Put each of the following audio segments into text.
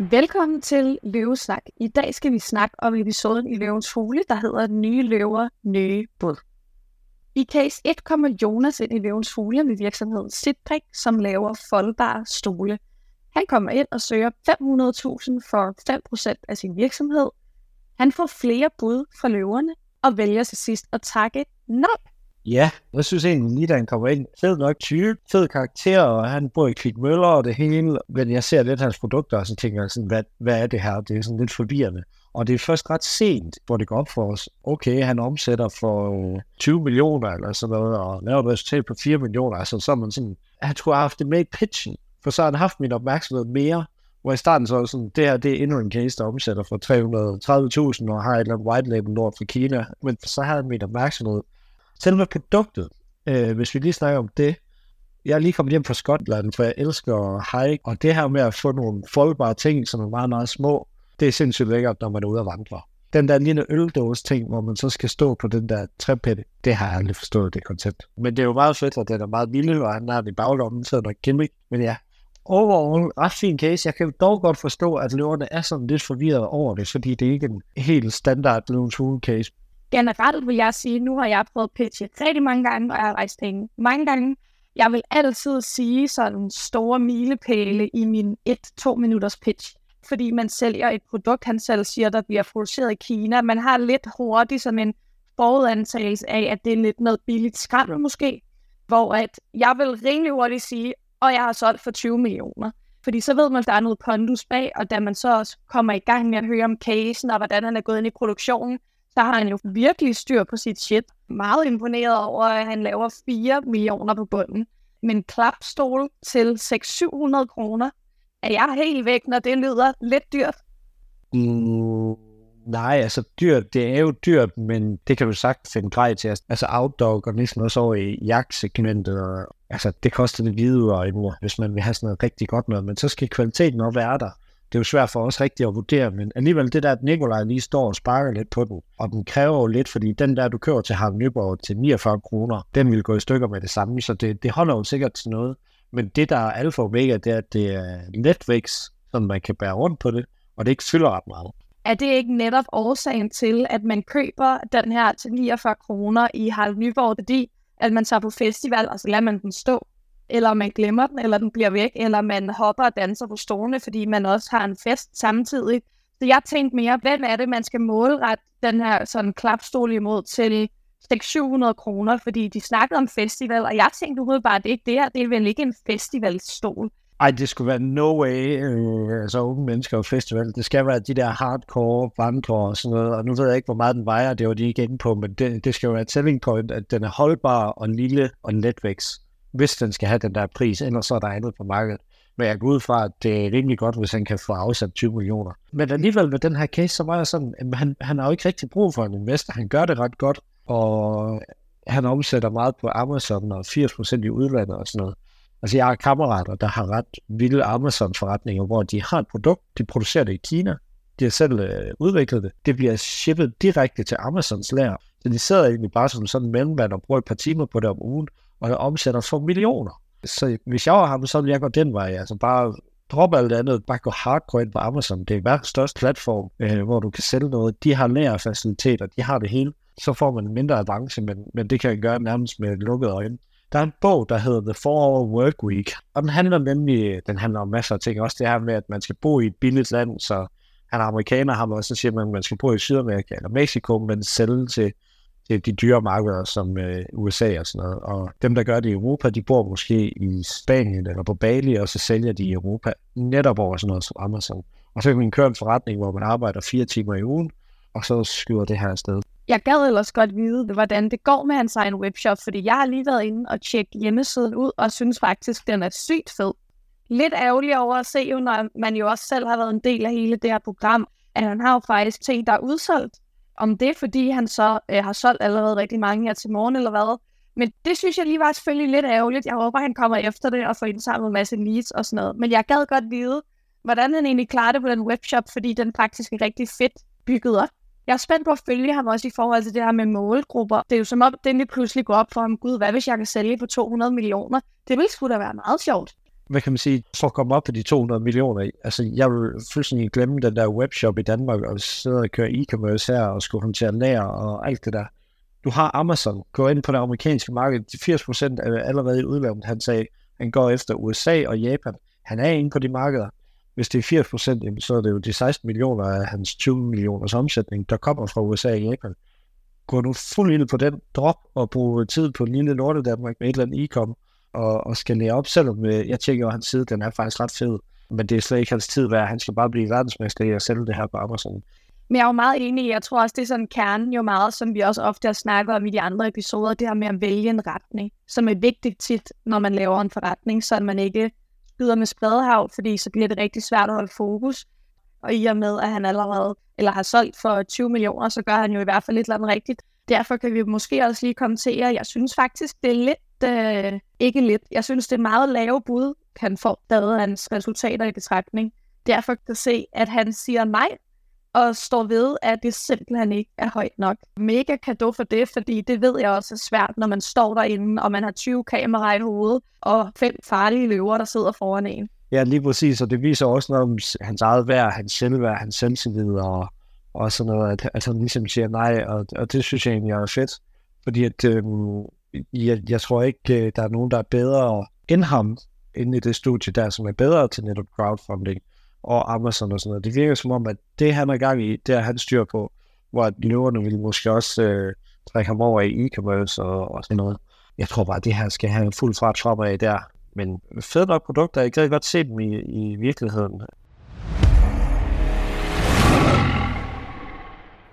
Velkommen til Løvesnak. I dag skal vi snakke om episoden i Løvens Hule, der hedder Nye Løver, Nye Bud. I case 1 kommer Jonas ind i Løvens Hule med virksomheden Sitprik, som laver foldbare stole. Han kommer ind og søger 500.000 for 5% af sin virksomhed. Han får flere bud fra løverne og vælger til sidst at takke nej. Ja, jeg synes egentlig lige, da han kommer ind, fed nok type, fed karakter, og han bor i Klik Møller og det hele, men jeg ser lidt hans produkter, og så tænker jeg sådan, hvad, hvad er det her? Det er sådan lidt forvirrende. Og det er først ret sent, hvor det går op for os. Okay, han omsætter for øh, 20 millioner eller sådan noget, og laver et resultat på 4 millioner. Altså så er man sådan, han tror, jeg har haft det med i pitchen, for så har han haft min opmærksomhed mere. Hvor i starten så var sådan, det her det er endnu en case, der omsætter for 330.000 og har et eller andet white label lort fra Kina. Men så har han min opmærksomhed Selve produktet, øh, hvis vi lige snakker om det, jeg er lige kommet hjem fra Skotland, for jeg elsker hike, og det her med at få nogle foldbare ting, som er meget, meget små, det er sindssygt lækkert, når man er ude og vandre. Den der lille øldåse ting, hvor man så skal stå på den der trepætte, det har jeg aldrig forstået, det koncept. Men det er jo meget fedt, at den er meget lille, og han har den i baglommen, så er der gimmick. Men ja, overall ret fin case. Jeg kan dog godt forstå, at løverne er sådan lidt forvirret over det, fordi det er ikke en helt standard løvens case generelt vil jeg sige, nu har jeg prøvet at pitche rigtig mange gange, og jeg har rejst penge mange gange. Jeg vil altid sige sådan store milepæle i min 1-2 minutters pitch, fordi man sælger et produkt, han selv siger, der bliver produceret i Kina. Man har lidt hurtigt som en forudantagelse af, at det er lidt noget billigt skrammel måske, hvor at jeg vil rimelig hurtigt sige, og jeg har solgt for 20 millioner. Fordi så ved man, at der er noget pondus bag, og da man så også kommer i gang med at høre om casen, og hvordan han er gået ind i produktionen, så har han jo virkelig styr på sit shit. Meget imponeret over, at han laver 4 millioner på bunden. Men klapstol til 600-700 kroner, er jeg helt væk, når det lyder lidt dyrt. Mm, nej, altså dyrt, det er jo dyrt, men det kan du sagt finde grej til. Altså outdog og næsten også over i jagtsegmentet. Altså det koster det hvide og hvis man vil have sådan noget rigtig godt noget, men så skal kvaliteten også være der det er jo svært for os rigtigt at vurdere, men alligevel det der, at Nikolaj lige står og sparker lidt på den, og den kræver jo lidt, fordi den der, du kører til Harald Nyborg til 49 kroner, den vil gå i stykker med det samme, så det, det holder jo sikkert til noget. Men det, der er alfa og omega, det er, at det er letvækst, så man kan bære rundt på det, og det ikke fylder ret meget. Er det ikke netop årsagen til, at man køber den her til 49 kroner i Harald Nyborg, fordi at man tager på festival, og så lader man den stå? Eller man glemmer den, eller den bliver væk, eller man hopper og danser på stolene, fordi man også har en fest samtidig. Så jeg tænkte mere, hvem er det, man skal målrette den her sådan klapstol imod til 600-700 kroner, fordi de snakkede om festival, og jeg tænkte umiddelbart, det ikke det her, det er vel ikke en festivalstol. Ej, det skulle være no way, øh, altså unge mennesker og festival. Det skal være de der hardcore bandcore og sådan noget, og nu ved jeg ikke, hvor meget den vejer, det var de ikke inde på, men det, det skal jo være et selling point, at den er holdbar og lille og letvækst hvis den skal have den der pris, ellers så er der andet på markedet. Men jeg går ud fra, at det er rimelig godt, hvis han kan få afsat 20 millioner. Men alligevel med den her case, så var jeg sådan, at han, han har jo ikke rigtig brug for en investor. Han gør det ret godt, og han omsætter meget på Amazon og 80% i udlandet og sådan noget. Altså jeg har kammerater, der har ret vilde Amazon-forretninger, hvor de har et produkt, de producerer det i Kina, de har selv øh, udviklet det, det bliver shippet direkte til Amazons lager. Så de sidder egentlig bare som sådan en mellemmand og bruger et par timer på det om ugen, og omsætter for millioner. Så hvis jeg var ham, så ville jeg gå den vej. Altså bare droppe alt andet, bare gå hardcore ind på Amazon. Det er verdens største platform, øh, hvor du kan sælge noget. De har lærerfaciliteter, de har det hele. Så får man en mindre avance, men, men det kan jeg gøre nærmest med lukkede øjne. Der er en bog, der hedder The 4-Hour Work Week, og den handler nemlig, den handler om masser af ting. Også det her med, at man skal bo i et billigt land, så han er amerikaner, har man også siger, man, at man skal bo i Sydamerika eller Mexico, men sælge til det de dyre markeder som øh, USA og sådan noget. Og dem, der gør det i Europa, de bor måske i Spanien eller på Bali, og så sælger de i Europa netop over sådan noget som Amazon. Og så kan man køre en forretning, hvor man arbejder fire timer i ugen, og så skyder det her afsted. Jeg gad ellers godt vide, hvordan det går med hans egen webshop, fordi jeg har lige været inde og tjekke hjemmesiden ud, og synes faktisk, den er sygt fed. Lidt ærgerlig over at se, jo, når man jo også selv har været en del af hele det her program, at han har jo faktisk ting, der er udsolgt. Om det er, fordi han så øh, har solgt allerede rigtig mange her til morgen, eller hvad. Men det synes jeg lige var selvfølgelig lidt ærgerligt. Jeg håber, han kommer efter det og får indsamlet en masse leads og sådan noget. Men jeg gad godt vide, hvordan han egentlig klarer det på den webshop, fordi den faktisk er rigtig fedt bygget op. Jeg er spændt på at følge ham også i forhold til det her med målgrupper. Det er jo som om, den lige pludselig går op for ham, gud, hvad hvis jeg kan sælge på 200 millioner? Det ville sgu da være meget sjovt hvad kan man sige, for at komme op på de 200 millioner. Altså, jeg vil fuldstændig glemme den der webshop i Danmark, og sidde og køre e-commerce her, og skulle håndtere lager og alt det der. Du har Amazon, gå ind på det amerikanske marked, 80% er allerede i udlandet. Han sagde, han går efter USA og Japan. Han er inde på de markeder. Hvis det er 80%, så er det jo de 16 millioner af hans 20 millioners omsætning, der kommer fra USA og Japan. Gå du fuld ind på den, drop og bruge tid på lille Norde Danmark med et eller andet e-com, og, og lære op, selvom øh, jeg tænker jo, hans side, den er faktisk ret fed. Men det er slet ikke hans tid værd. Han skal bare blive verdensmester i at sælge det her på Amazon. Men jeg er jo meget enig. Jeg tror også, det er sådan kernen jo meget, som vi også ofte har snakket om i de andre episoder, det her med at vælge en retning, som er vigtigt tit, når man laver en forretning, så man ikke skyder med spredehav, fordi så bliver det rigtig svært at holde fokus. Og i og med, at han allerede eller har solgt for 20 millioner, så gør han jo i hvert fald lidt eller andet rigtigt. Derfor kan vi måske også lige kommentere, jeg synes faktisk, det er lidt, øh, ikke lidt, jeg synes, det er meget lave bud, han får, da hans resultater i betragtning. Derfor kan se, at han siger nej og står ved, at det simpelthen ikke er højt nok. Mega kado for det, fordi det ved jeg også er svært, når man står derinde, og man har 20 kameraer i hovedet, og fem farlige løver, der sidder foran en. Ja, lige præcis, og det viser også noget om hans eget værd, hans selvværd, hans selvtillid, og, og sådan noget, at, at han ligesom siger nej, og, og det synes jeg egentlig er fedt, fordi at, øh, jeg, jeg tror ikke, øh, der er nogen, der er bedre end ham, inde i det studie der, som er bedre til netop crowdfunding og Amazon og sådan noget. Det virker som om, at det han er gang i, det er han styr på, hvor at løverne vil måske også øh, trække ham over i e-commerce og, og sådan noget. Jeg tror bare, at det her skal have fuld fart frem af der. Men fedt nok produkter, jeg kan godt se dem i, i virkeligheden.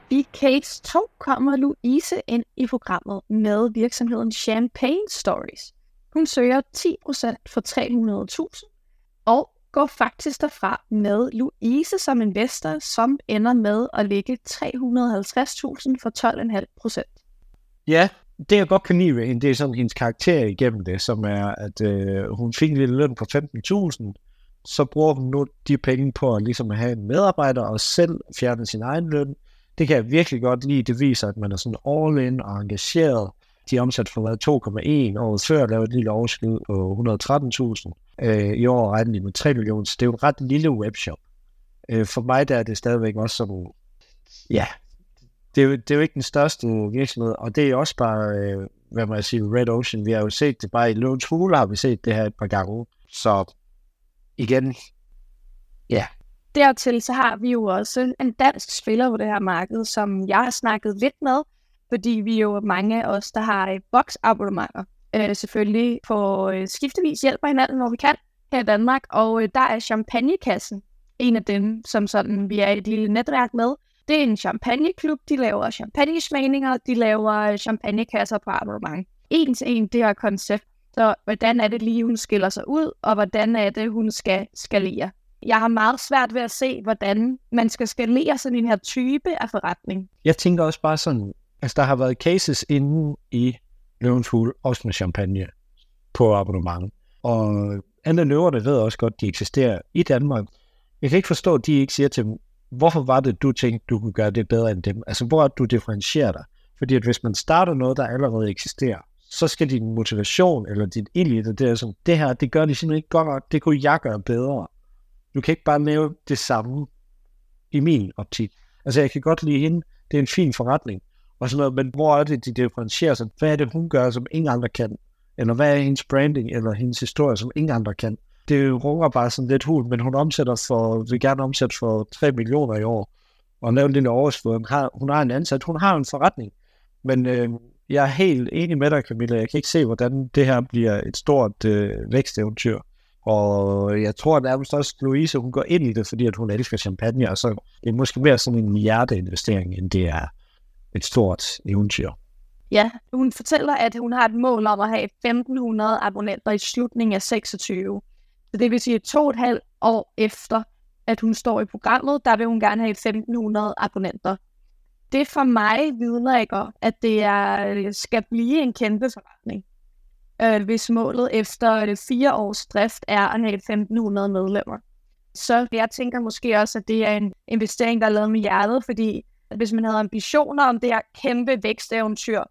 I case 2 kommer Louise ind i programmet med virksomheden Champagne Stories. Hun søger 10% for 300.000 og går faktisk derfra med Louise som investor, som ender med at ligge 350.000 for 12,5%. Ja, det jeg godt kan lide ved hende, det er sådan hendes karakter igennem det, som er, at øh, hun fik en lille løn på 15.000, så bruger hun nu de penge på at ligesom have en medarbejder og selv fjerne sin egen løn. Det kan jeg virkelig godt lide. Det viser, at man er sådan all in og engageret. De er omsat for 2,1 året før, lavede et lille overskud på 113.000. Øh, I år regner de med 3 millioner, så det er jo en ret lille webshop. Øh, for mig der er det stadigvæk også sådan, ja, det er, jo, det er jo ikke den største virksomhed, og det er også bare, øh, hvad man siger, Red Ocean. Vi har jo set det bare i Løvens Hule, har vi set det her et par gange. Så igen, ja. Dertil så har vi jo også en dansk spiller på det her marked, som jeg har snakket lidt med, fordi vi er jo mange af os, der har øh, boksabonnementer øh, selvfølgelig på øh, skiftevis hjælper hinanden, hvor vi kan her i Danmark. Og øh, der er Champagnekassen en af dem, som sådan vi er et lille netværk med. Det er en champagneklub, de laver champagnesmagninger, de laver øh, champagnekasser på abonnement. En til en det her koncept. Så hvordan er det lige, hun skiller sig ud, og hvordan er det, hun skal skalere. Jeg har meget svært ved at se, hvordan man skal skalere sådan en her type af forretning. Jeg tænker også bare sådan, altså der har været cases inde i løvens hul, også med champagne på abonnement. Og andre løverne ved også godt, at de eksisterer i Danmark. Jeg kan ikke forstå, at de ikke siger til dem, hvorfor var det, du tænkte, du kunne gøre det bedre end dem? Altså, hvor er du differentierer dig? Fordi at hvis man starter noget, der allerede eksisterer, så skal din motivation eller dit i det er som, det her, det gør de simpelthen ikke godt nok, det kunne jeg gøre bedre. Du kan ikke bare lave det samme i min optik. Altså, jeg kan godt lide hende, det er en fin forretning, og sådan noget, men hvor er det, de differentierer sig? Hvad er det, hun gør, som ingen andre kan? Eller hvad er hendes branding, eller hendes historie, som ingen andre kan? Det runger bare sådan lidt hul, men hun omsætter for, vil gerne omsætte for 3 millioner i år, og lave en lille overskud. Hun har, hun har en ansat, hun har en forretning. Men øh, jeg er helt enig med dig, Camilla. Jeg kan ikke se, hvordan det her bliver et stort øh, væksteventyr. Og jeg tror nærmest også, at Louise hun går ind i det, fordi at hun elsker champagne, og så det er måske mere sådan en hjerteinvestering, end det er et stort eventyr. Ja, hun fortæller, at hun har et mål om at have 1500 abonnenter i slutningen af 26. Så det vil sige, at to og et halvt år efter, at hun står i programmet, der vil hun gerne have 1500 abonnenter. Det for mig vidner ikke om, at det er, øh, skal blive en kæmpe forretning. Øh, hvis målet efter øh, fire års drift er at have 1500 medlemmer. Så jeg tænker måske også, at det er en investering, der er lavet med hjertet, fordi hvis man havde ambitioner om det her kæmpe væksteventyr,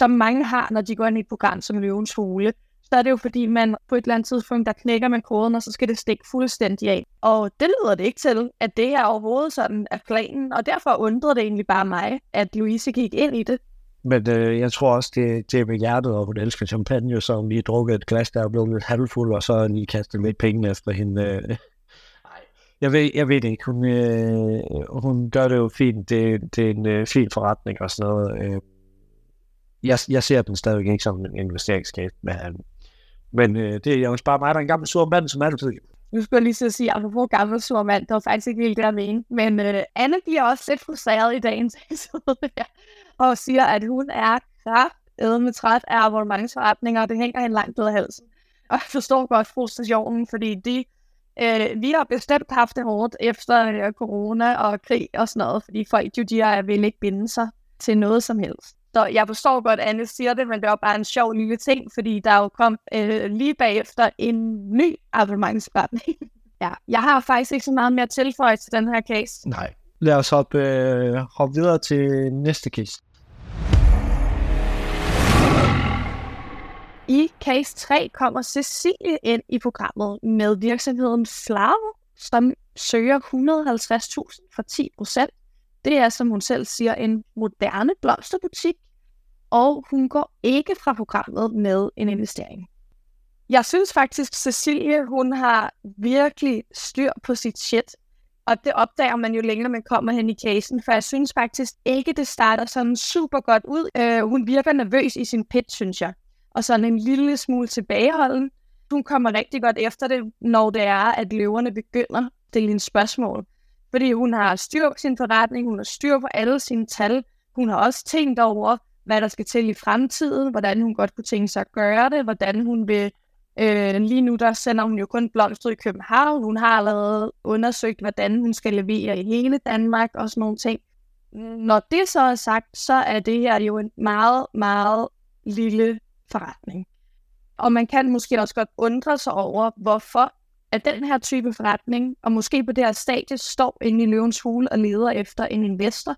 som mange har, når de går ind i et program som Løvens Hule, så er det jo fordi, man på et eller andet tidspunkt, der knækker man koden, og så skal det stikke fuldstændig af. Og det lyder det ikke til, at det er overhovedet sådan er planen, og derfor undrede det egentlig bare mig, at Louise gik ind i det. Men øh, jeg tror også, det, det er med hjertet, og hun elsker champagne, så hun lige drukket et glas, der er blevet lidt halvfuld, og så lige kastet lidt penge efter hende. Øh. Jeg ved, jeg ved det ikke. Hun, øh, hun gør det jo fint. Det, det er en øh, fin forretning og sådan noget. Øh. Jeg, jeg ser den stadig ikke som en investeringscase, men, men øh, det er jo bare mig, der er en gammel sur mand, som altid. Nu skulle jeg lige så sige, apropos gammel sur mand, det var faktisk ikke helt det, jeg mente. Men øh, Anne bliver også lidt frustreret i dagens episode, ja, og siger, at hun er kraft med træt af abonnementsforretninger, og det hænger hende langt ud af halsen. Og jeg forstår godt frustrationen, fordi de, øh, vi har bestemt haft det hårdt efter øh, corona og krig og sådan noget, fordi folk jo, de er, vil ikke binde sig til noget som helst. Så jeg forstår godt, at Anne siger det, men det var bare en sjov lille ting, fordi der jo kom øh, lige bagefter en ny abonnementsforretning. ja, jeg har faktisk ikke så meget mere tilføje til den her case. Nej. Lad os hoppe, øh, hoppe videre til næste case. I case 3 kommer Cecilie ind i programmet med virksomheden Flavo, som søger 150.000 for 10 procent. Det er, som hun selv siger, en moderne blomsterbutik, og hun går ikke fra programmet med en investering. Jeg synes faktisk, Cecilie, hun har virkelig styr på sit shit, og det opdager man jo længere, man kommer hen i casen, for jeg synes faktisk ikke, det starter sådan super godt ud. Uh, hun virker nervøs i sin pitch, synes jeg og sådan en lille smule tilbageholden. Hun kommer rigtig godt efter det, når det er, at løverne begynder at stille en spørgsmål. Fordi hun har styr på sin forretning, hun har styr på alle sine tal, hun har også tænkt over, hvad der skal til i fremtiden, hvordan hun godt kunne tænke sig at gøre det, hvordan hun vil... Øh, lige nu der sender hun jo kun blomster i København. Hun har allerede undersøgt, hvordan hun skal levere i hele Danmark og sådan nogle ting. Når det så er sagt, så er det her jo en meget, meget lille forretning. Og man kan måske også godt undre sig over, hvorfor at den her type forretning, og måske på det her stadie, står inde i løvens hule og leder efter en investor.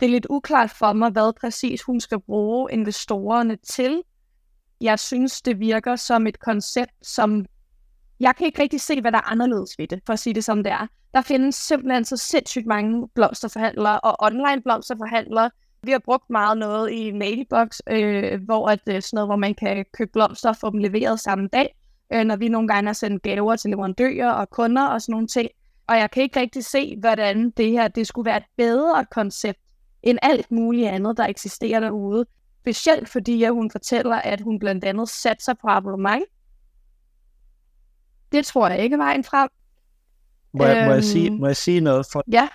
Det er lidt uklart for mig, hvad præcis hun skal bruge investorerne til. Jeg synes, det virker som et koncept, som jeg kan ikke rigtig se, hvad der er anderledes ved det, for at sige det som det er. Der findes simpelthen så sindssygt mange blomsterforhandlere og online blomsterforhandlere, vi har brugt meget noget i Mailbox, øh, hvor at, øh, sådan noget, hvor man kan købe blomster og få dem leveret samme dag, øh, når vi nogle gange har sendt gaver til leverandører og kunder og sådan nogle ting. Og jeg kan ikke rigtig se, hvordan det her det skulle være et bedre koncept end alt muligt andet, der eksisterer derude. Specielt fordi at hun fortæller, at hun blandt andet satser på abonnement. Det tror jeg ikke er vejen frem. Må jeg, øhm, må, jeg sige, må jeg sige noget? For, ja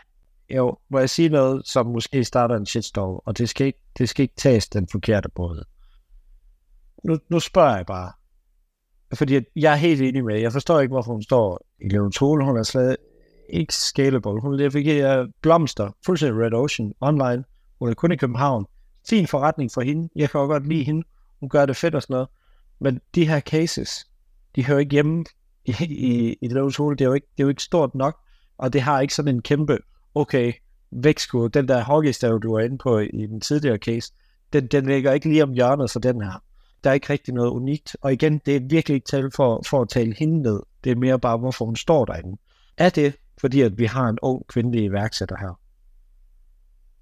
jo, må jeg sige noget, som måske starter en shitstorm, og det skal ikke, det skal ikke tages den forkerte måde. Nu, nu spørger jeg bare, fordi jeg er helt enig med, jeg forstår ikke, hvorfor hun står i Leon Tole, hun er slet ikke scalable, hun leverer blomster, fuldstændig Red Ocean, online, hun er kun i København, fin forretning for hende, jeg kan også godt lide hende, hun gør det fedt og sådan noget, men de her cases, de hører ikke hjemme i, i, i Leon Tole, det er, jo ikke, det er jo ikke stort nok, og det har ikke sådan en kæmpe okay, vægtskud, den der hockeystav, du var inde på i den tidligere case, den, den ligger ikke lige om hjørnet for den her. Der er ikke rigtig noget unikt. Og igen, det er virkelig ikke tal for, for at tale hende ned. Det er mere bare, hvorfor hun står derinde. Er det, fordi at vi har en ung kvindelig iværksætter her?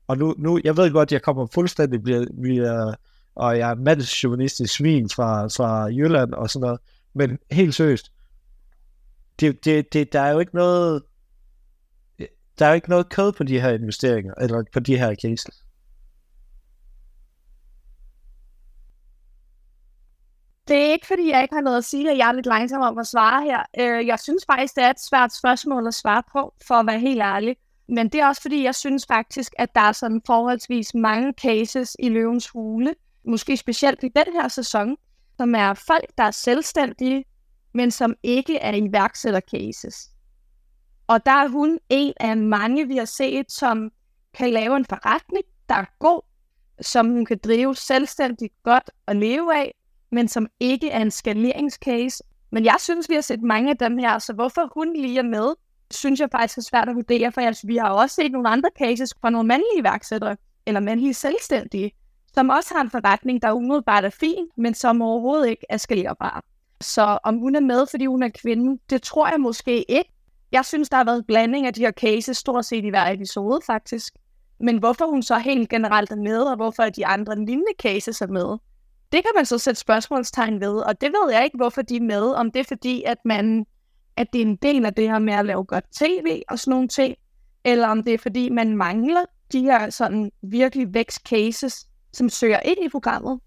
Og nu, nu jeg ved godt, jeg kommer fuldstændig via, via og jeg er mandsjuvenistisk svin fra, fra Jylland og sådan noget, men helt seriøst, det, det, det, der er jo ikke noget, der er jo ikke noget kød på de her investeringer, eller på de her cases. Det er ikke, fordi jeg ikke har noget at sige, at jeg er lidt langsom om at svare her. Øh, jeg synes faktisk, det er et svært spørgsmål at svare på, for at være helt ærlig. Men det er også, fordi jeg synes faktisk, at der er sådan forholdsvis mange cases i løvens hule, måske specielt i den her sæson, som er folk, der er selvstændige, men som ikke er iværksætter-cases. Og der er hun en af mange, vi har set, som kan lave en forretning, der er god, som hun kan drive selvstændigt godt og leve af, men som ikke er en skaleringscase. Men jeg synes, vi har set mange af dem her, så hvorfor hun lige er med, synes jeg faktisk er svært at vurdere, for altså, vi har også set nogle andre cases fra nogle mandlige iværksættere, eller mandlige selvstændige, som også har en forretning, der umiddelbart er fin, men som overhovedet ikke er skalerbar. Så om hun er med, fordi hun er kvinde, det tror jeg måske ikke. Jeg synes, der har været blanding af de her cases, stort set i hver episode faktisk. Men hvorfor hun så helt generelt er med, og hvorfor de andre lignende cases er med, det kan man så sætte spørgsmålstegn ved, og det ved jeg ikke, hvorfor de er med. Om det er fordi, at, man, at det er en del af det her med at lave godt tv og sådan nogle ting, eller om det er fordi, man mangler de her sådan virkelig vækst-cases, som søger ind i programmet.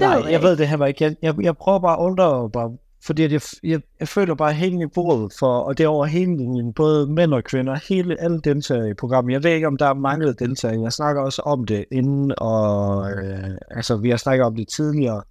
Det Nej, ved jeg, jeg ved det her ikke. Jeg, jeg, jeg prøver bare at undre bare, fordi jeg, jeg, jeg føler bare hele niveauet for, og det er over hele linjen, både mænd og kvinder, hele alle deltagere i programmet. Jeg ved ikke, om der er manglet deltagere. Jeg snakker også om det inden, og øh, altså, vi har snakket om det tidligere.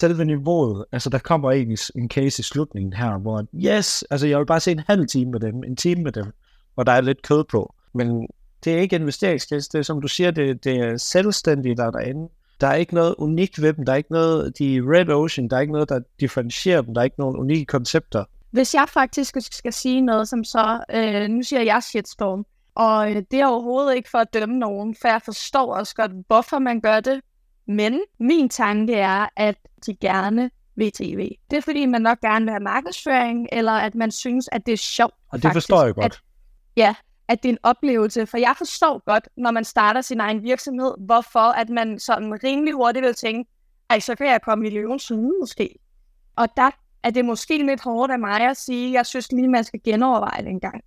Selve niveauet, altså der kommer egentlig en case i slutningen her, hvor yes, altså jeg vil bare se en halv time med dem, en time med dem, hvor der er lidt kød på. Men det er ikke investeringscase, det er som du siger, det, det er selvstændige, der er derinde. Der er ikke noget unikt ved dem, der er ikke noget, de Red Ocean, der er ikke noget, der differentierer dem, der er ikke nogen unikke koncepter. Hvis jeg faktisk skal sige noget som så, øh, nu siger jeg shitstorm, og øh, det er overhovedet ikke for at dømme nogen, for jeg forstår også godt, hvorfor man gør det. Men min tanke er, at de gerne vil tv. Det er fordi, man nok gerne vil have markedsføring, eller at man synes, at det er sjovt. Og det faktisk, forstår jeg godt. At, ja, at det er en oplevelse. For jeg forstår godt, når man starter sin egen virksomhed, hvorfor at man sådan rimelig hurtigt vil tænke, ej, så kan jeg komme million siden måske. Og der er det måske lidt hårdt af mig at sige, jeg synes lige, man skal genoverveje det en gang.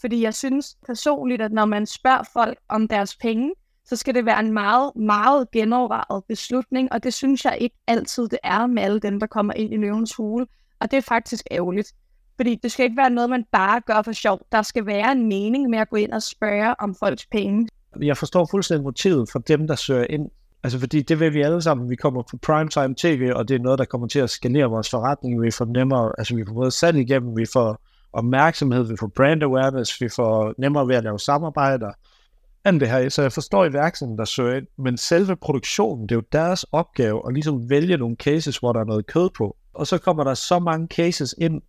Fordi jeg synes personligt, at når man spørger folk om deres penge, så skal det være en meget, meget genovervejet beslutning, og det synes jeg ikke altid, det er med alle dem, der kommer ind i løvens hule. Og det er faktisk ærgerligt. Fordi det skal ikke være noget, man bare gør for sjov. Der skal være en mening med at gå ind og spørge om folks penge. Jeg forstår fuldstændig motivet for dem, der søger ind. Altså fordi det vil vi alle sammen. Vi kommer på primetime tv, og det er noget, der kommer til at skalere vores forretning. Vi får nemmere, altså vi får både salg igennem, vi får opmærksomhed, vi får brand awareness, vi får nemmere ved at lave samarbejder. Alt det her, så jeg forstår iværksætteren, der søger ind, men selve produktionen, det er jo deres opgave at ligesom vælge nogle cases, hvor der er noget kød på. Og så kommer der så mange cases ind,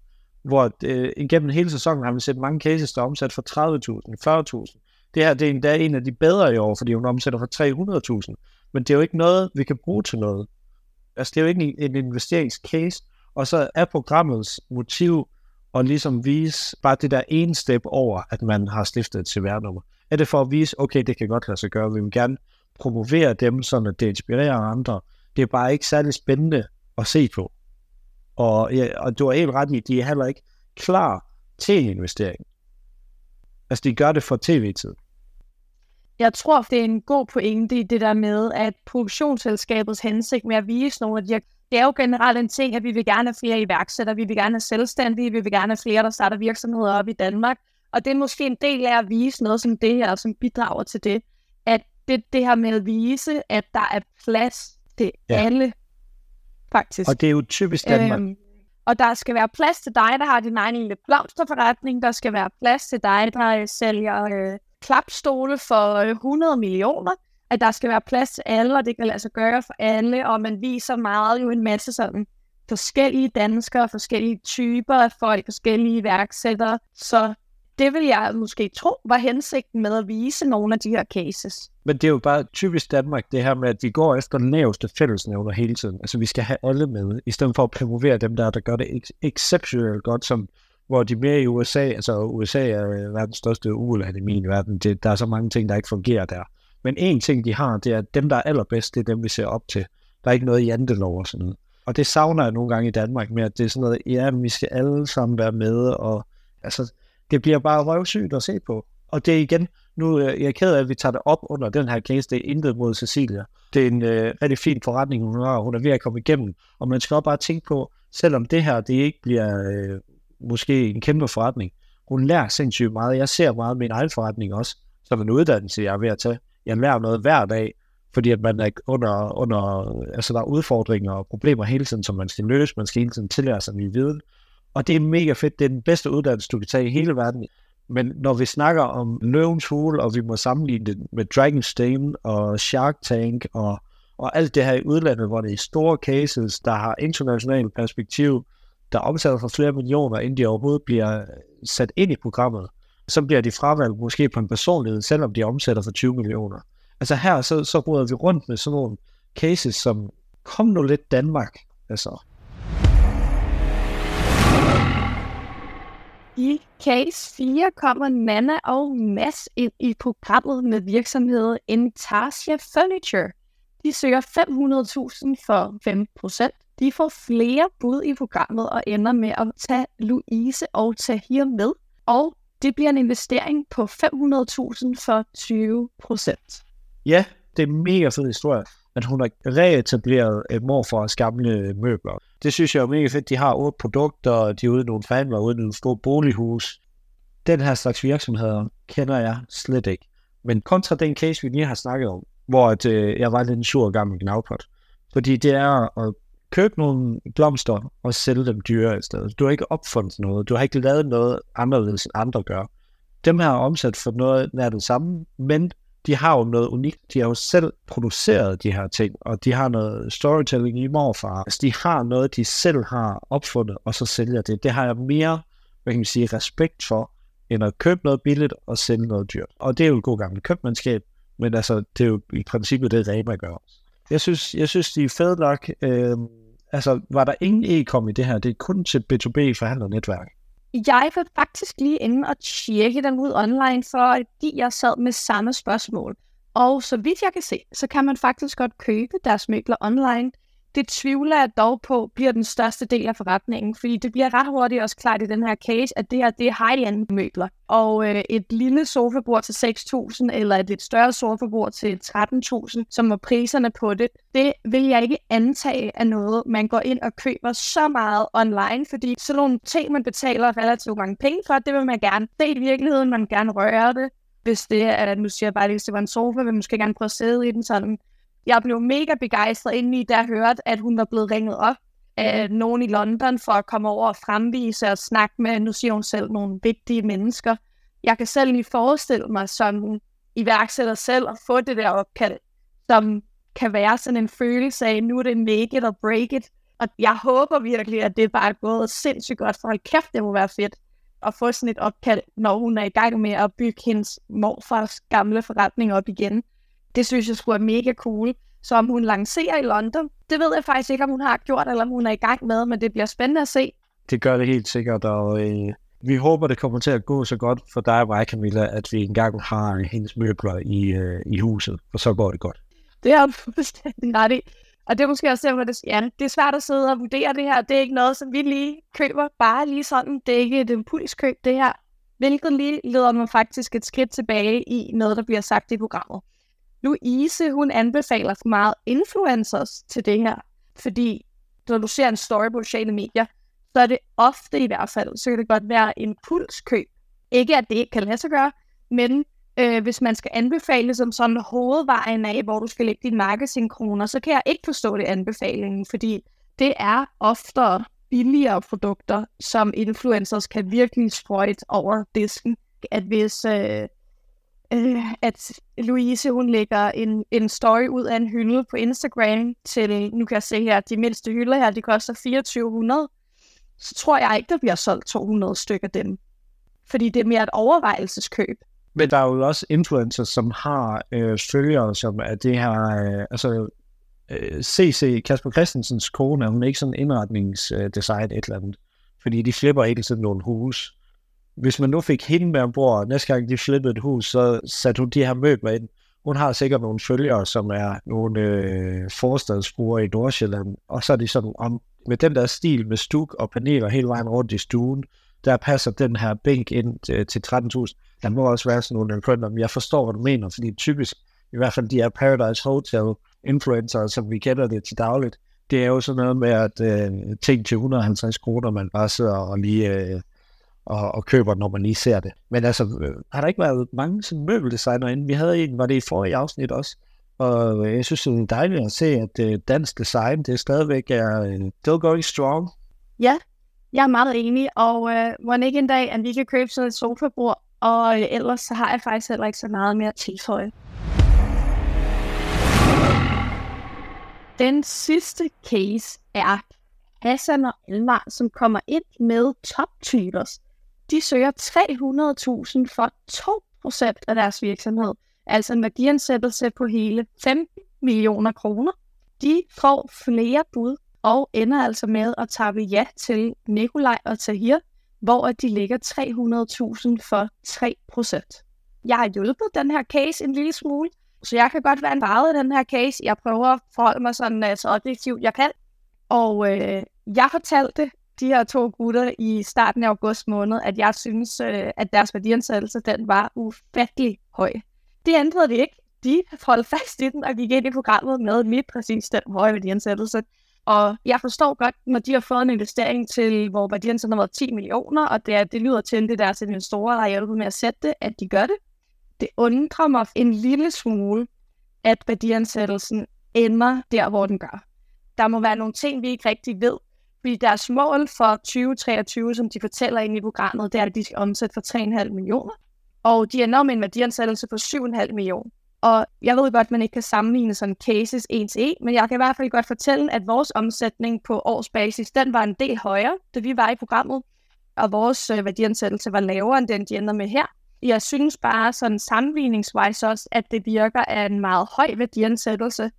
hvor øh, igennem hele sæsonen har vi set mange cases, der er omsat for 30.000, 40.000. Det her det er endda en af de bedre i år, fordi hun omsætter for 300.000. Men det er jo ikke noget, vi kan bruge til noget. Altså, det er jo ikke en, en investeringscase. Og så er programmets motiv at ligesom vise bare det der ene step over, at man har stiftet et CVR-nummer. Er det for at vise, okay, det kan godt lade sig gøre, vi vil gerne promovere dem, så det inspirerer andre. Det er bare ikke særlig spændende at se på. Og, ja, og du har helt ret i, de er heller ikke klar til en investering. Altså, de gør det for tv-tid. Jeg tror, det er en god pointe i det der med, at produktionsselskabets hensigt med at vise nogle af de her det er jo generelt en ting, at vi vil gerne have flere iværksættere, vi vil gerne have selvstændige, vi vil gerne have flere, der starter virksomheder op i Danmark. Og det er måske en del af at vise noget som det her, som bidrager til det. At det, det her med at vise, at der er plads til ja. alle faktisk. Og det er jo typisk Danmark. Øhm, og der skal være plads til dig, der har din egen lille blomsterforretning. Der skal være plads til dig, der sælger øh, klapstole for øh, 100 millioner. At der skal være plads til alle, og det kan lade sig gøre for alle. Og man viser meget jo en masse sådan forskellige danskere, forskellige typer af folk, forskellige iværksættere. Så det vil jeg måske tro var hensigten med at vise nogle af de her cases. Men det er jo bare typisk Danmark, det her med, at vi går efter den laveste fællesnævner hele tiden. Altså vi skal have alle med, i stedet for at promovere dem der, der gør det exceptionelt godt, som hvor de mere i USA, altså USA er verdens største uland i min verden, det, der er så mange ting, der ikke fungerer der. Men en ting, de har, det er, at dem, der er allerbedst, det er dem, vi ser op til. Der er ikke noget jantelov og sådan noget. Og det savner jeg nogle gange i Danmark med, at det er sådan noget, ja, vi skal alle sammen være med, og altså, det bliver bare røvsygt at se på. Og det er igen, nu øh, er jeg ked af, at vi tager det op under den her case, det er intet mod Cecilia. Det er en øh, rigtig fin forretning, hun har, hun er ved at komme igennem. Og man skal også bare tænke på, selvom det her, det ikke bliver øh, måske en kæmpe forretning, hun lærer sindssygt meget. Jeg ser meget min egen forretning også, som en uddannelse, jeg er ved at tage. Jeg lærer noget hver dag, fordi at man er under, under altså der er udfordringer og problemer hele tiden, som man skal løse. Man skal hele tiden tillære sig ny viden. Og det er mega fedt. Det er den bedste uddannelse, du kan tage i hele verden. Men når vi snakker om Løvens Hule, og vi må sammenligne det med Dragon's Den og Shark Tank og, og alt det her i udlandet, hvor det er store cases, der har internationalt perspektiv, der omsætter for flere millioner, inden de overhovedet bliver sat ind i programmet, så bliver de fravalgt måske på en personlighed, selvom de omsætter for 20 millioner. Altså her, så, så ruder vi rundt med sådan nogle cases, som kom nu lidt Danmark. Altså, I case 4 kommer Nana og Mads ind i programmet med virksomheden Intarsia Furniture. De søger 500.000 for 5%. De får flere bud i programmet og ender med at tage Louise og Tahir med. Og det bliver en investering på 500.000 for 20%. Ja, det er mega fed historie, men hun har reetableret et morfars gamle øh, møbler. Det synes jeg er mega fedt. De har otte produkter, de er ude i nogle forhandler, ude i nogle store bolighus. Den her slags virksomheder kender jeg slet ikke. Men kontra den case, vi lige har snakket om, hvor at, øh, jeg var lidt en sur gammel gnavpot. Fordi det er at købe nogle blomster og sælge dem dyre i stedet. Du har ikke opfundet noget. Du har ikke lavet noget anderledes end andre gør. Dem her er omsat for noget nær det samme, men de har jo noget unikt. De har jo selv produceret de her ting, og de har noget storytelling i morfar. Altså, de har noget, de selv har opfundet, og så sælger det. Det har jeg mere, hvad kan man sige, respekt for, end at købe noget billigt og sælge noget dyrt. Og det er jo et god gammel købmandskab, men altså, det er jo i princippet det, Rema gør. Jeg synes, jeg synes de er fede nok. Øh, altså, var der ingen e-kom i det her? Det er kun til B2B forhandlernetværk. Jeg var faktisk lige inde og tjekke den ud online, fordi jeg sad med samme spørgsmål. Og så vidt jeg kan se, så kan man faktisk godt købe deres møbler online. Det tvivler jeg dog på bliver den største del af forretningen, fordi det bliver ret hurtigt også klart i den her case, at det her det er high-end møbler. Og øh, et lille sofabord til 6.000 eller et lidt større sofabord til 13.000, som var priserne på det, det vil jeg ikke antage af noget, man går ind og køber så meget online, fordi sådan nogle ting, man betaler relativt mange penge for, det vil man gerne se i virkeligheden, man vil gerne røre det. Hvis det er, nu siger jeg bare lige, hvis det var en sofa, vil man måske gerne prøve at sidde i den sådan jeg blev mega begejstret indeni, da jeg hørte, at hun var blevet ringet op af nogen i London for at komme over og fremvise og snakke med, nu siger hun selv, nogle vigtige mennesker. Jeg kan selv lige forestille mig som iværksætter selv at få det der opkald, som kan være sådan en følelse af, nu er det make it or break it. Og jeg håber virkelig, at det bare er gået sindssygt godt, for hold kæft, det må være fedt at få sådan et opkald, når hun er i gang med at bygge hendes morfars gamle forretning op igen. Det synes jeg skulle være mega cool. Så om hun lancerer i London, det ved jeg faktisk ikke, om hun har gjort, eller om hun er i gang med, men det bliver spændende at se. Det gør det helt sikkert, og øh, vi håber, det kommer til at gå så godt for dig og mig, Camilla, at vi engang har hendes møbler i, øh, i huset, og så går det godt. Det er fuldstændig ret i. Og det er måske også derfor, det, ja, det er svært at sidde og vurdere det her. Det er ikke noget, som vi lige køber bare lige sådan. Det er ikke et impulskøb, det her. Hvilket lige leder mig faktisk et skridt tilbage i noget, der bliver sagt i programmet. Louise, hun anbefaler for meget influencers til det her, fordi når du ser en story på sociale medier, så er det ofte i hvert fald, så kan det godt være impulskøb. Ikke at det ikke kan lade sig gøre, men øh, hvis man skal anbefale som sådan hovedvejen af, hvor du skal lægge dine marketingkroner, så kan jeg ikke forstå det anbefalingen, fordi det er oftere billigere produkter, som influencers kan virkelig sprøjte over disken. At hvis, øh, øh, at Louise hun lægger en, en story ud af en hylde på Instagram til, nu kan jeg se her, de mindste hylder her, de koster 2400, så tror jeg ikke, der bliver solgt 200 stykker dem. Fordi det er mere et overvejelseskøb. Men der er jo også influencers, som har øh, følgere, som er det her, øh, altså øh, CC, Kasper Christensens kone, hun er ikke sådan indretningsdesign et eller andet. Fordi de flipper ikke sådan nogle hus hvis man nu fik hende med ombord, næste gang de flippede et hus, så satte hun de her møbler ind. Hun har sikkert nogle følgere, som er nogle øh, forstadsbrugere i Nordsjælland, og så er de sådan, om, med den der stil med stuk og paneler hele vejen rundt i stuen, der passer den her bænk ind øh, til, til 13.000. Der må også være sådan nogle influencer, men jeg forstår, hvad du mener, fordi typisk, i hvert fald de her Paradise Hotel influencer, som vi kender det til dagligt, det er jo sådan noget med, at øh, ting til 150 kroner, man bare sidder og lige øh, og, og køber, når man lige ser det. Men altså, øh, har der ikke været mange sådan møbeldesigner inden? Vi havde en, var det i forrige afsnit også, og øh, jeg synes, det er dejligt at se, at øh, dansk design, det er stadigvæk er uh, still going strong. Ja, jeg er meget enig, og øh, må ikke en dag, at vi kan købe sådan et sofabord, og øh, ellers så har jeg faktisk heller ikke så meget mere at tilføje. Den sidste case er Hassan og Elmar, som kommer ind med top tubers de søger 300.000 for 2% af deres virksomhed. Altså en værdiansættelse på hele 15 millioner kroner. De får flere bud og ender altså med at tage ja til Nikolaj og Tahir, hvor de ligger 300.000 for 3%. Jeg har hjulpet den her case en lille smule, så jeg kan godt være en farvet i den her case. Jeg prøver at forholde mig sådan så så objektivt jeg kan. Og øh, jeg fortalte de her to gutter i starten af august måned, at jeg synes, øh, at deres værdiansættelse den var ufattelig høj. Det ændrede de ikke. De holdt fast i den og gik ind i programmet med lige præcis den høje værdiansættelse. Og jeg forstår godt, når de har fået en investering til, hvor værdiansættelsen har været 10 millioner, og det, er, det lyder til, at det deres investorer, der har hjulpet med at sætte det, at de gør det. Det undrer mig en lille smule, at værdiansættelsen ender der, hvor den gør. Der må være nogle ting, vi ikke rigtig ved, fordi deres mål for 2023, som de fortæller ind i programmet, det er, at de skal omsætte for 3,5 millioner. Og de ender med en værdiansættelse på 7,5 millioner. Og jeg ved godt, at man ikke kan sammenligne sådan cases en til en, men jeg kan i hvert fald godt fortælle, at vores omsætning på årsbasis, den var en del højere, da vi var i programmet, og vores øh, værdiansættelse var lavere end den, de ender med her. Jeg synes bare sådan sammenligningsvis også, at det virker af en meget høj værdiansættelse,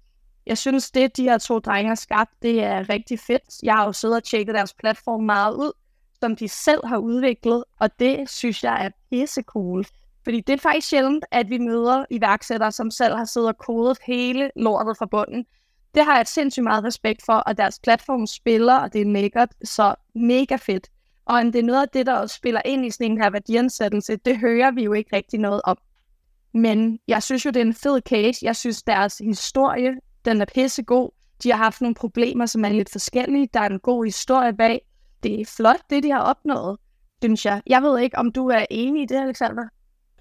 jeg synes, det de her to drenge har skabt, det er rigtig fedt. Jeg har jo siddet og tjekket deres platform meget ud, som de selv har udviklet, og det synes jeg er pisse cool. Fordi det er faktisk sjældent, at vi møder iværksættere, som selv har siddet og kodet hele lortet fra bunden. Det har jeg sindssygt meget respekt for, og deres platform spiller, og det er lækkert, så mega fedt. Og det er noget af det, der også spiller ind i sådan en her værdiansættelse, det hører vi jo ikke rigtig noget om. Men jeg synes jo, det er en fed case. Jeg synes, deres historie den er pissegod. De har haft nogle problemer, som er lidt forskellige. Der er en god historie bag. Det er flot, det de har opnået, synes jeg. Jeg ved ikke, om du er enig i det, Alexander?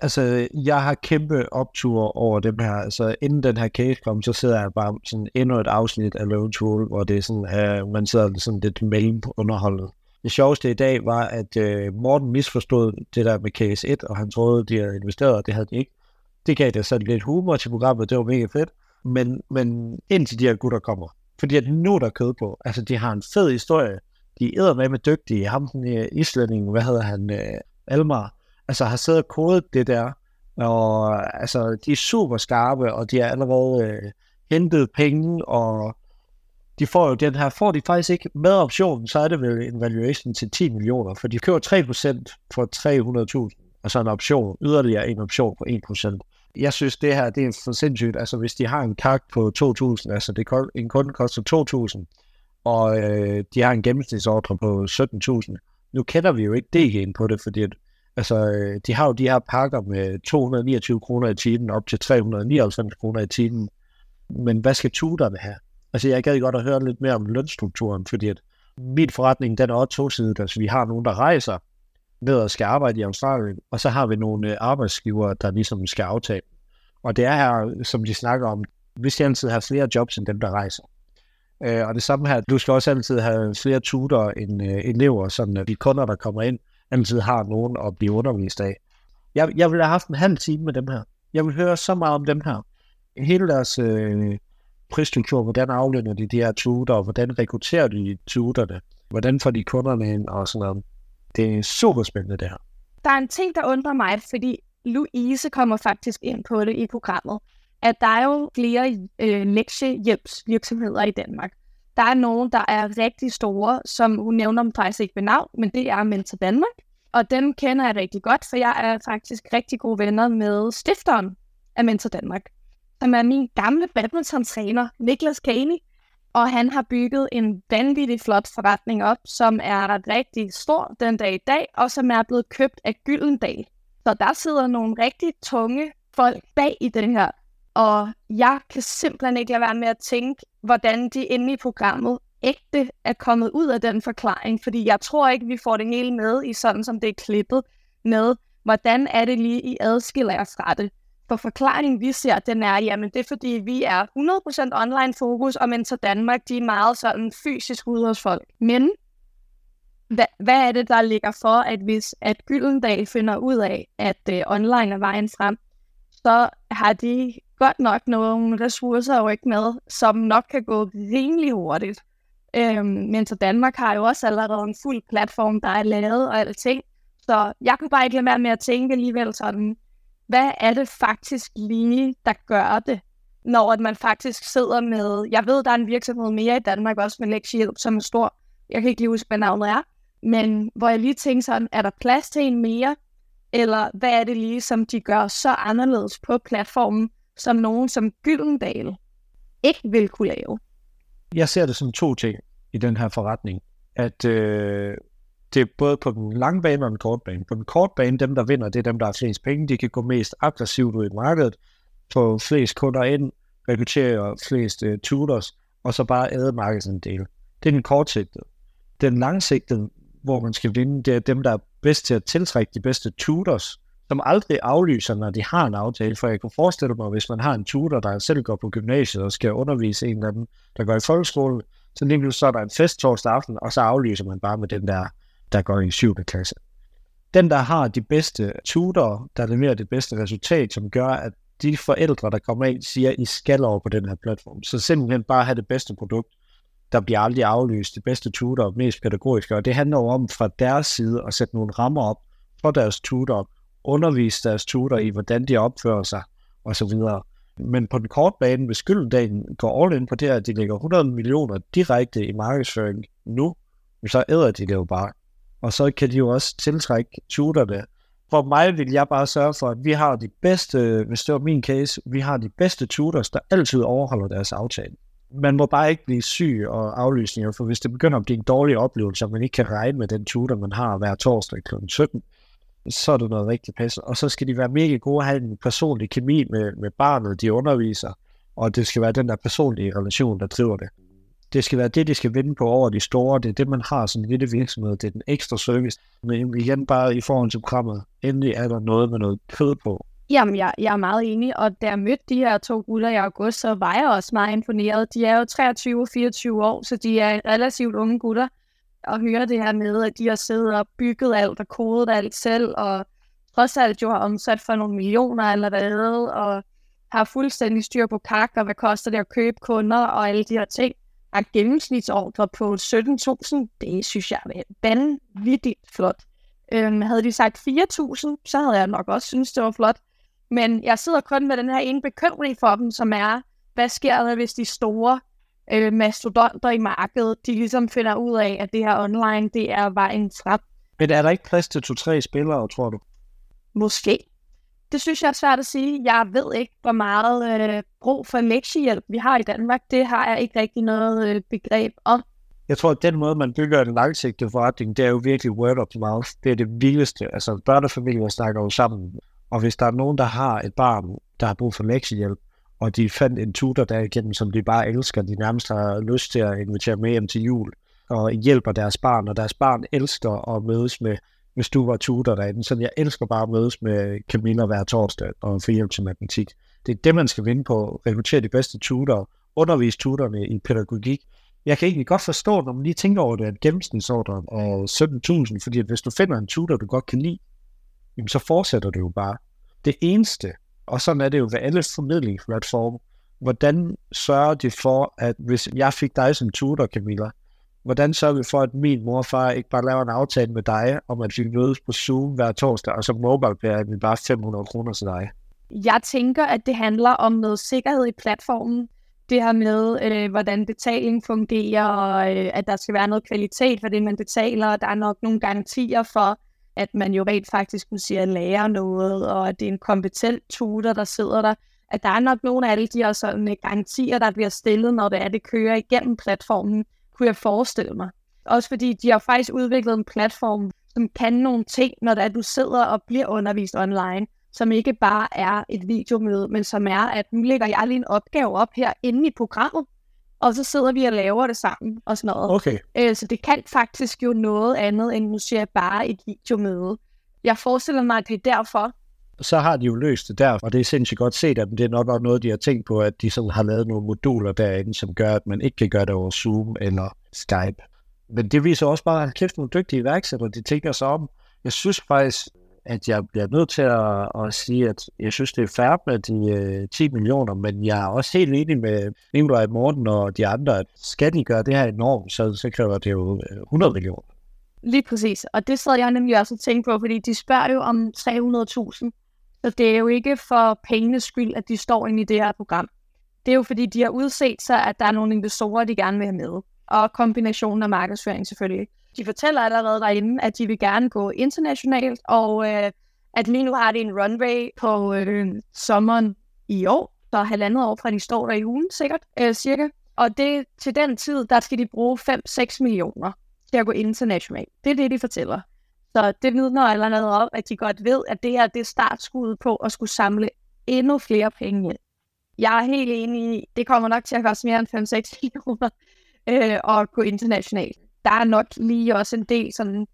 Altså, jeg har kæmpe optur over dem her. Altså, inden den her case kom, så sidder jeg bare sådan endnu et afsnit af Lone Tool, hvor det er sådan, uh, man sidder sådan lidt mellem underholdet. Det sjoveste i dag var, at uh, Morten misforstod det der med case 1, og han troede, de havde investeret, og det havde de ikke. Det gav det sådan lidt humor til programmet, det var mega fedt men, men indtil de her gutter kommer. Fordi at nu er der kød på. Altså, de har en fed historie. De er med med dygtige. Ham, den øh, islænding, hvad hedder han, øh, Almar, altså har siddet og kodet det der. Og altså, de er super skarpe, og de har allerede øh, hentet penge, og de får jo den her, får de faktisk ikke med optionen, så er det vel en valuation til 10 millioner, for de køber 3% for 300.000, og så en option, yderligere en option på 1% jeg synes, det her det er for sindssygt. Altså, hvis de har en kak på 2.000, altså det, en kunde koster 2.000, og øh, de har en gennemsnitsordre på 17.000. Nu kender vi jo ikke DG'en på det, fordi at, altså, øh, de har jo de her pakker med 229 kroner i timen op til 399 kroner i timen. Men hvad skal tuterne have? Altså, jeg gad godt at høre lidt mere om lønstrukturen, fordi at min forretning, den er også tosidig. Altså, vi har nogen, der rejser, ned og skal arbejde i Australien, og så har vi nogle øh, arbejdsgiver, der ligesom skal aftale. Og det er her, som de snakker om, vi skal altid have flere jobs end dem, der rejser. Øh, og det samme her, du skal også altid have flere tutorer end øh, elever, så de kunder, der kommer ind, altid har nogen at blive undervist af. Jeg, jeg ville have haft en halv time med dem her. Jeg vil høre så meget om dem her. Hele deres øh, prisstruktur, hvordan aflønner de de her tutorer, hvordan rekrutterer de tutorerne, hvordan får de kunderne ind og sådan noget. Det er super spændende, det her. Der er en ting, der undrer mig, fordi Louise kommer faktisk ind på det i programmet, at der er jo flere øh, lektiehjælpsvirksomheder i Danmark. Der er nogen, der er rigtig store, som hun nævner dem faktisk ikke ved navn, men det er Mentor Danmark. Og dem kender jeg rigtig godt, for jeg er faktisk rigtig gode venner med stifteren af Mentor Danmark, som er min gamle badminton-træner, Niklas Kane, og han har bygget en vanvittig flot forretning op, som er rigtig stor den dag i dag, og som er blevet købt af Gyldendal. Så der sidder nogle rigtig tunge folk bag i den her. Og jeg kan simpelthen ikke lade være med at tænke, hvordan de inde i programmet ægte er kommet ud af den forklaring, fordi jeg tror ikke, vi får det hele med i sådan, som det er klippet med, hvordan er det lige, I adskiller jer fra det. For forklaringen, vi ser, den er, jamen det er fordi, vi er 100% online fokus, og Mentor Danmark, de er meget sådan fysisk ude hos folk. Men hvad, hvad er det, der ligger for, at hvis at Gyldendal finder ud af, at uh, online er vejen frem, så har de godt nok nogle ressourcer jo ikke med, som nok kan gå rimelig hurtigt. Øhm, men så Danmark har jo også allerede en fuld platform, der er lavet og alting. Så jeg kunne bare ikke lade være med at tænke alligevel sådan, hvad er det faktisk lige, der gør det? når at man faktisk sidder med, jeg ved, der er en virksomhed mere i Danmark, også med lektiehjælp, som er stor, jeg kan ikke lige huske, hvad navnet er, men hvor jeg lige tænker sådan, er der plads til en mere, eller hvad er det lige, som de gør så anderledes på platformen, som nogen som Gyldendal ikke vil kunne lave? Jeg ser det som to ting i den her forretning. At øh, det er både på den lange bane og den korte bane. På den korte bane, dem der vinder, det er dem, der har flest penge. De kan gå mest aggressivt ud i markedet, få flest kunder ind, rekruttere flest uh, tutors, og så bare æde markedsandel. Det er den kortsigtede. Den langsigtede, hvor man skal vinde, det er dem, der er bedst til at tiltrække de bedste tutors, som aldrig aflyser, når de har en aftale. For jeg kan forestille mig, hvis man har en tutor, der selv går på gymnasiet og skal undervise en eller anden, der går i folkeskolen, så lige pludselig så er der en fest torsdag aften, og så aflyser man bare med den der, der går i 7. klasse. Den, der har de bedste tutor, der leverer det bedste resultat, som gør, at de forældre, der kommer ind, siger, I skal over på den her platform. Så simpelthen bare have det bedste produkt, der bliver aldrig aflyst, det bedste tutor, mest pædagogiske, og det handler jo om fra deres side at sætte nogle rammer op for deres tutor, undervise deres tutor i, hvordan de opfører sig, og så videre. Men på den korte bane, hvis Gyldendalen går all in på det her, at de lægger 100 millioner direkte i markedsføring nu, så æder de det jo bare. Og så kan de jo også tiltrække tutorne. For mig vil jeg bare sørge for, at vi har de bedste, hvis det var min case, vi har de bedste tutors, der altid overholder deres aftale. Man må bare ikke blive syg og aflysninger, for hvis det begynder at blive en dårlig oplevelse, og man ikke kan regne med den tutor, man har hver torsdag kl. 17, så er det noget rigtig pisse. Og så skal de være mega gode at have en personlig kemi med, med barnet, de underviser, og det skal være den der personlige relation, der driver det. Det skal være det, de skal vinde på over de store. Det er det, man har som en lille virksomhed. Det er den ekstra service. Men igen bare i forhold til programmet. Endelig er der noget med noget kød på. Jamen, jeg, jeg er meget enig, og da jeg mødte de her to gutter i august, så var jeg også meget imponeret. De er jo 23 og 24 år, så de er relativt unge gutter Og høre det her med, at de har siddet og bygget alt og kodet alt selv, og trods alt jo har omsat for nogle millioner allerede, og har fuldstændig styr på kak, og hvad koster det at købe kunder, og alle de her ting. Har gennemsnitsordre på 17.000, det synes jeg er vanvittigt flot. Øhm, havde de sagt 4.000, så havde jeg nok også synes det var flot. Men jeg sidder kun med den her ene bekymring for dem, som er, hvad sker der, hvis de store øh, mastodonter i markedet, de ligesom finder ud af, at det her online, det er vejen frem. Men er der ikke plads til to-tre spillere, tror du? Måske. Det synes jeg er svært at sige. Jeg ved ikke, hvor meget øh, brug for lektiehjælp vi har i Danmark. Det har jeg ikke rigtig noget øh, begreb om. Jeg tror, at den måde, man bygger en langsigtet forretning, det er jo virkelig word of mouth. Det er det vildeste. Altså, børnefamilier snakker jo sammen. Og hvis der er nogen, der har et barn, der har brug for lektiehjælp, og de fandt en tutor der igennem, som de bare elsker, de nærmest har lyst til at invitere med hjem til jul, og hjælper deres barn, og deres barn elsker at mødes med, hvis du var tutor derinde, så jeg elsker bare at mødes med Camilla hver torsdag og få hjælp til matematik. Det er det, man skal vinde på, rekruttere de bedste tutorer, undervise tutorerne i pædagogik. Jeg kan egentlig godt forstå, når man lige tænker over det, at gennemsnitsordren er 17.000, fordi hvis du finder en tutor, du godt kan lide, jamen så fortsætter du jo bare. Det eneste, og sådan er det jo ved alle formidlingsplatforme. Hvordan sørger de for, at hvis jeg fik dig som tutor, Camilla, hvordan sørger vi for, at min mor og far ikke bare laver en aftale med dig, om at vi mødes på Zoom hver torsdag, og så mobile vi bare 500 kroner til dig? Jeg tænker, at det handler om noget sikkerhed i platformen. Det her med, øh, hvordan betaling fungerer, og øh, at der skal være noget kvalitet for det, man betaler, og der er nok nogle garantier for, at man jo rent faktisk kunne sige at lære noget, og at det er en kompetent tutor, der sidder der. At der er nok nogle af alle de her sådan, øh, garantier, der bliver stillet, når det er, det kører igennem platformen, kunne jeg forestille mig. Også fordi de har faktisk udviklet en platform, som kan nogle ting, når det er, du sidder og bliver undervist online, som ikke bare er et videomøde, men som er, at nu lægger jeg lige en opgave op her inde i programmet, og så sidder vi og laver det sammen og sådan noget. Okay. Øh, så det kan faktisk jo noget andet, end nu siger jeg bare et videomøde. Jeg forestiller mig, at det er derfor. Så har de jo løst det der, og det er sindssygt godt set at Det er nok også noget, de har tænkt på, at de sådan har lavet nogle moduler derinde, som gør, at man ikke kan gøre det over Zoom eller Skype. Men det viser også bare, at kæft nogle dygtige iværksættere, de tænker sig om. Jeg synes faktisk, at jeg bliver nødt til at, at sige, at jeg synes, det er færre med de øh, 10 millioner, men jeg er også helt enig med Nikolaj Morten og de andre, at skal de gøre det her enormt, så, så kræver det jo øh, 100 millioner. Lige præcis, og det sad jeg nemlig også og tænkte på, fordi de spørger jo om 300.000, så det er jo ikke for pengenes skyld, at de står inde i det her program. det er jo fordi, de har udset sig, at der er nogle investorer, de gerne vil have med. Og kombinationen af markedsføring selvfølgelig. De fortæller allerede derinde, at de vil gerne gå internationalt, og øh, at lige nu har de en runway på øh, sommeren i år, så halvandet år fra de står der i ugen sikkert, øh, cirka. Og det, til den tid, der skal de bruge 5-6 millioner til at gå internationalt. Det er det, de fortæller. Så det vidner allerede om, at de godt ved, at det her det er startskuddet på at skulle samle endnu flere penge ind. Jeg er helt enig i, det kommer nok til at koste mere end 5-6 millioner øh, at gå internationalt. Der er nok lige også en del sådan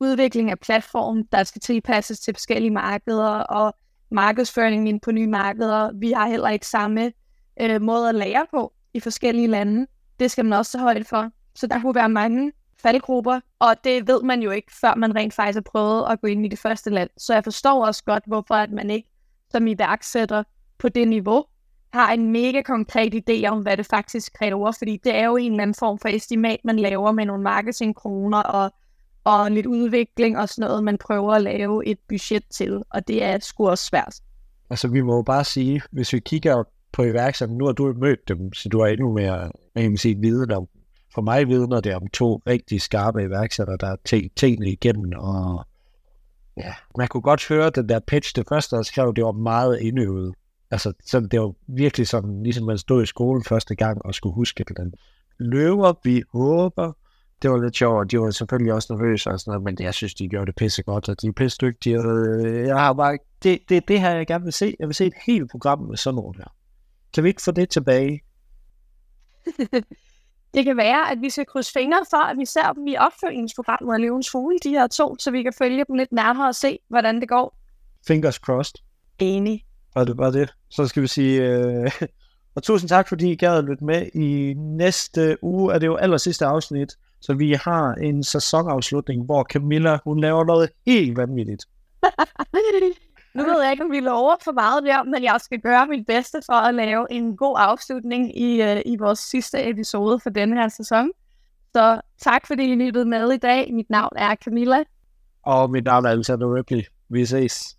udvikling af platform, der skal tilpasses til forskellige markeder, og markedsføring ind på nye markeder. Vi har heller ikke samme øh, måde at lære på i forskellige lande. Det skal man også tage højde for. Så der kunne være mange faldgrupper, og det ved man jo ikke, før man rent faktisk har prøvet at gå ind i det første land. Så jeg forstår også godt, hvorfor at man ikke som iværksætter på det niveau har en mega konkret idé om, hvad det faktisk kræver, fordi det er jo en eller anden form for estimat, man laver med nogle marketingkroner og, og lidt udvikling og sådan noget, man prøver at lave et budget til, og det er sgu også svært. Altså vi må jo bare sige, hvis vi kigger på iværksætter, nu har du mødt dem, så du har endnu mere man kan sige, viden om. For mig vidner det om to rigtig skarpe iværksættere, der har tænkt tingene igennem, og ja, man kunne godt høre den der pitch, det første, der skrev, det var meget indøvet. Altså, så det var virkelig sådan, ligesom man stod i skolen første gang og skulle huske den. Løver, vi håber. Det var lidt sjovt, de var selvfølgelig også nervøse og sådan noget, men jeg synes, de gjorde det pisse godt, og de er pisse dygtige. Øh, jeg har bare, det, det, det her, jeg gerne vil se. Jeg vil se et helt program med sådan noget her. Kan vi ikke få det tilbage? det kan være, at vi skal krydse fingre for, at vi ser dem i opfølgningsprogrammet af Løvens Fugle, de her to, så vi kan følge dem lidt nærmere og se, hvordan det går. Fingers crossed. Enig. Og det var det. Så skal vi sige... Øh... og tusind tak, fordi I gad at lytte med. I næste uge er det jo aller sidste afsnit, så vi har en sæsonafslutning, hvor Camilla, hun laver noget helt vanvittigt. nu ved jeg ikke, om vi lover for meget der, men jeg skal gøre mit bedste for at lave en god afslutning i, uh, i vores sidste episode for denne her sæson. Så tak, fordi I lyttede med i dag. Mit navn er Camilla. Og mit navn er Alexander Ripley. Vi ses.